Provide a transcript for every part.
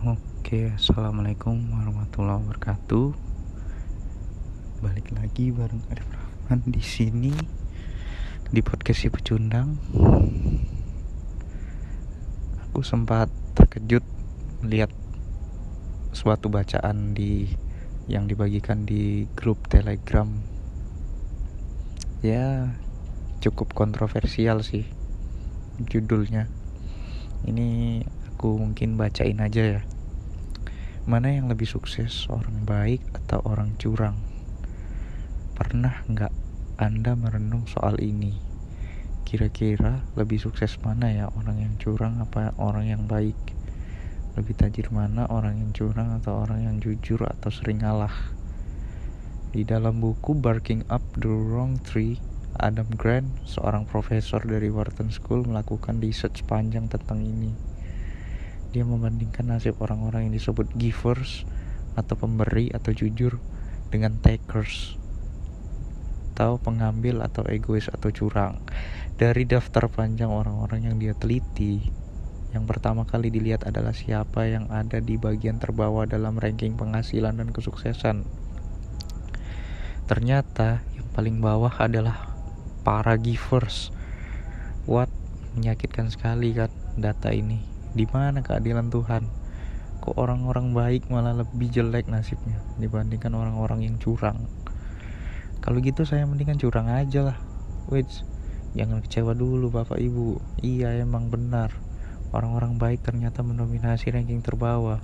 Oke, assalamualaikum warahmatullahi wabarakatuh. Balik lagi bareng Arif Rahman di sini di podcast si pecundang. Aku sempat terkejut melihat suatu bacaan di yang dibagikan di grup Telegram. Ya, cukup kontroversial sih judulnya. Ini aku mungkin bacain aja ya. Mana yang lebih sukses, orang baik atau orang curang? Pernah nggak Anda merenung soal ini? Kira-kira lebih sukses mana ya orang yang curang apa orang yang baik? Lebih tajir mana orang yang curang atau orang yang jujur atau sering ngalah? Di dalam buku Barking Up the Wrong Tree, Adam Grant, seorang profesor dari Wharton School melakukan research panjang tentang ini dia membandingkan nasib orang-orang yang disebut givers atau pemberi atau jujur dengan takers atau pengambil atau egois atau curang. Dari daftar panjang orang-orang yang dia teliti yang pertama kali dilihat adalah siapa yang ada di bagian terbawah dalam ranking penghasilan dan kesuksesan. Ternyata yang paling bawah adalah para givers. What? Menyakitkan sekali kan data ini di mana keadilan Tuhan? Kok orang-orang baik malah lebih jelek nasibnya dibandingkan orang-orang yang curang? Kalau gitu saya mendingan curang aja lah. Wait jangan kecewa dulu bapak ibu. Iya emang benar. Orang-orang baik ternyata mendominasi ranking terbawah.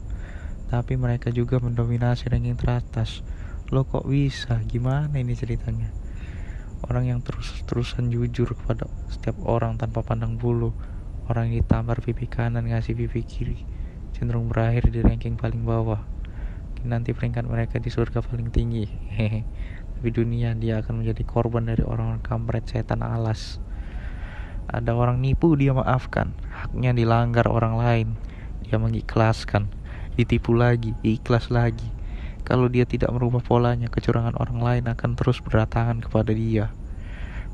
Tapi mereka juga mendominasi ranking teratas. Lo kok bisa? Gimana ini ceritanya? Orang yang terus-terusan jujur kepada setiap orang tanpa pandang bulu Orang yang ditampar pipi kanan ngasih pipi kiri cenderung berakhir di ranking paling bawah. Nanti peringkat mereka di surga paling tinggi. Tapi dunia dia akan menjadi korban dari orang-orang kampret setan alas. Ada orang nipu dia maafkan, haknya dilanggar orang lain. Dia mengikhlaskan, ditipu lagi, ikhlas lagi. Kalau dia tidak merubah polanya, kecurangan orang lain akan terus berdatangan kepada dia.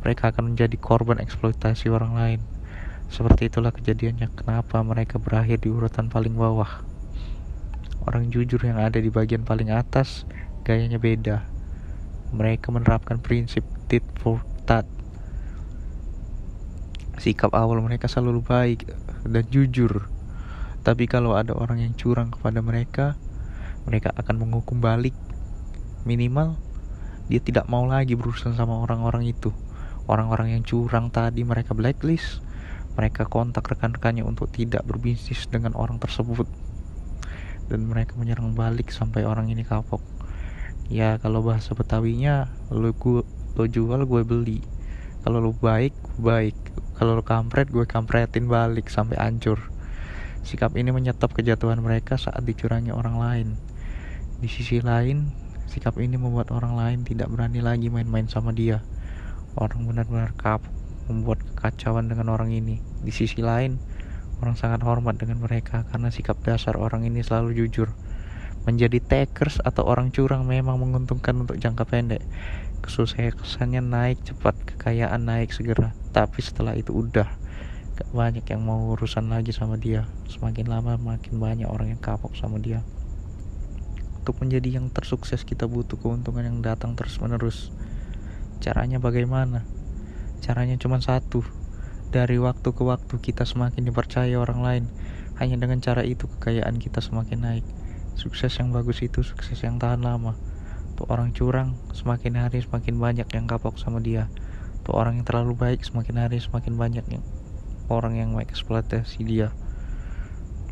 Mereka akan menjadi korban eksploitasi orang lain. Seperti itulah kejadiannya kenapa mereka berakhir di urutan paling bawah. Orang jujur yang ada di bagian paling atas gayanya beda. Mereka menerapkan prinsip tit for tat. Sikap awal mereka selalu baik dan jujur. Tapi kalau ada orang yang curang kepada mereka, mereka akan menghukum balik. Minimal dia tidak mau lagi berurusan sama orang-orang itu. Orang-orang yang curang tadi mereka blacklist mereka kontak rekan-rekannya untuk tidak berbisnis dengan orang tersebut. Dan mereka menyerang balik sampai orang ini kapok. Ya kalau bahasa betawinya lo gue lo jual gue beli. Kalau lo baik baik. Kalau lo kampret gue kampretin balik sampai hancur. Sikap ini menyetop kejatuhan mereka saat dicurangi orang lain. Di sisi lain sikap ini membuat orang lain tidak berani lagi main-main sama dia. Orang benar-benar kapok membuat kekacauan dengan orang ini. Di sisi lain, orang sangat hormat dengan mereka karena sikap dasar orang ini selalu jujur. Menjadi takers atau orang curang memang menguntungkan untuk jangka pendek. Kesuksesannya naik cepat, kekayaan naik segera. Tapi setelah itu udah gak banyak yang mau urusan lagi sama dia. Semakin lama makin banyak orang yang kapok sama dia. Untuk menjadi yang tersukses kita butuh keuntungan yang datang terus menerus. Caranya bagaimana? Caranya cuma satu. Dari waktu ke waktu kita semakin dipercaya orang lain. Hanya dengan cara itu kekayaan kita semakin naik. Sukses yang bagus itu sukses yang tahan lama. Tuh orang curang semakin hari semakin banyak yang kapok sama dia. Tuh orang yang terlalu baik semakin hari semakin banyak yang orang yang mengeksploitasi dia.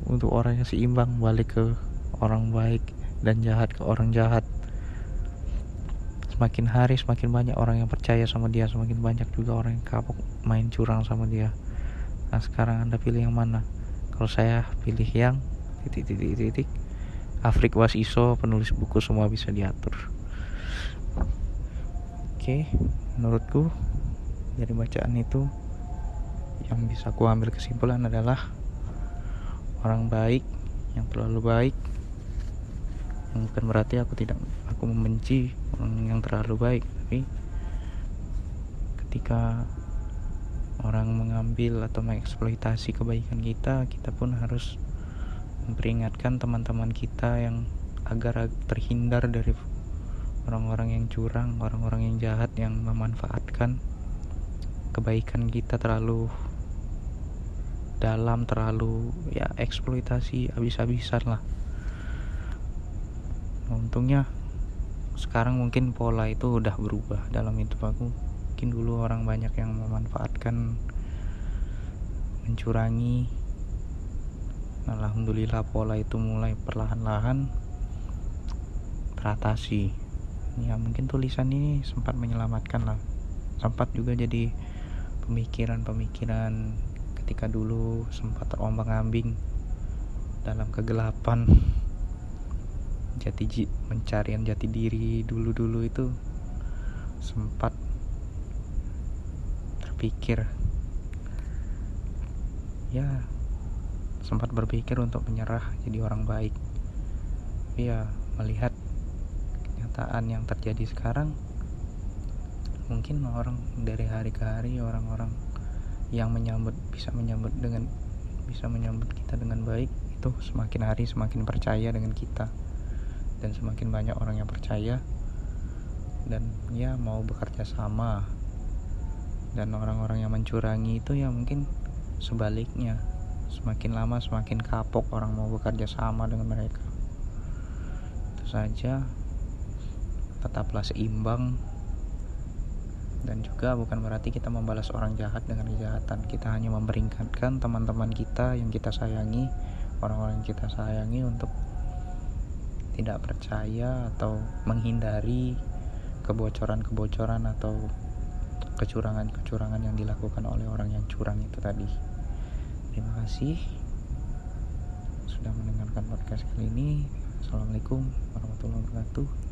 Untuk orang yang seimbang balik ke orang baik dan jahat ke orang jahat semakin hari semakin banyak orang yang percaya sama dia semakin banyak juga orang yang kapok main curang sama dia. Nah sekarang anda pilih yang mana? Kalau saya pilih yang titik titik titik. Afrik Was Iso penulis buku semua bisa diatur. Oke menurutku dari bacaan itu yang bisa aku ambil kesimpulan adalah orang baik yang terlalu baik bukan berarti aku tidak aku membenci orang yang terlalu baik tapi ketika orang mengambil atau mengeksploitasi kebaikan kita kita pun harus memperingatkan teman-teman kita yang agar terhindar dari orang-orang yang curang, orang-orang yang jahat yang memanfaatkan kebaikan kita terlalu dalam, terlalu ya eksploitasi habis-habisan lah. Untungnya sekarang mungkin pola itu udah berubah. Dalam hidup aku. Mungkin dulu orang banyak yang memanfaatkan mencurangi. Alhamdulillah pola itu mulai perlahan-lahan teratasi. Ya mungkin tulisan ini sempat menyelamatkan lah. Sempat juga jadi pemikiran-pemikiran ketika dulu sempat terombang ambing dalam kegelapan jati mencarian jati diri dulu-dulu itu sempat terpikir. Ya sempat berpikir untuk menyerah jadi orang baik. Tapi ya melihat kenyataan yang terjadi sekarang mungkin orang dari hari ke hari orang-orang yang menyambut bisa menyambut dengan bisa menyambut kita dengan baik itu semakin hari semakin percaya dengan kita dan semakin banyak orang yang percaya dan ya mau bekerja sama dan orang-orang yang mencurangi itu ya mungkin sebaliknya. Semakin lama semakin kapok orang mau bekerja sama dengan mereka. Itu saja. Tetaplah seimbang. Dan juga bukan berarti kita membalas orang jahat dengan kejahatan. Kita hanya memberingatkan teman-teman kita yang kita sayangi orang-orang yang kita sayangi untuk tidak percaya atau menghindari kebocoran-kebocoran atau kecurangan-kecurangan yang dilakukan oleh orang yang curang itu tadi. Terima kasih sudah mendengarkan podcast kali ini. Assalamualaikum warahmatullahi wabarakatuh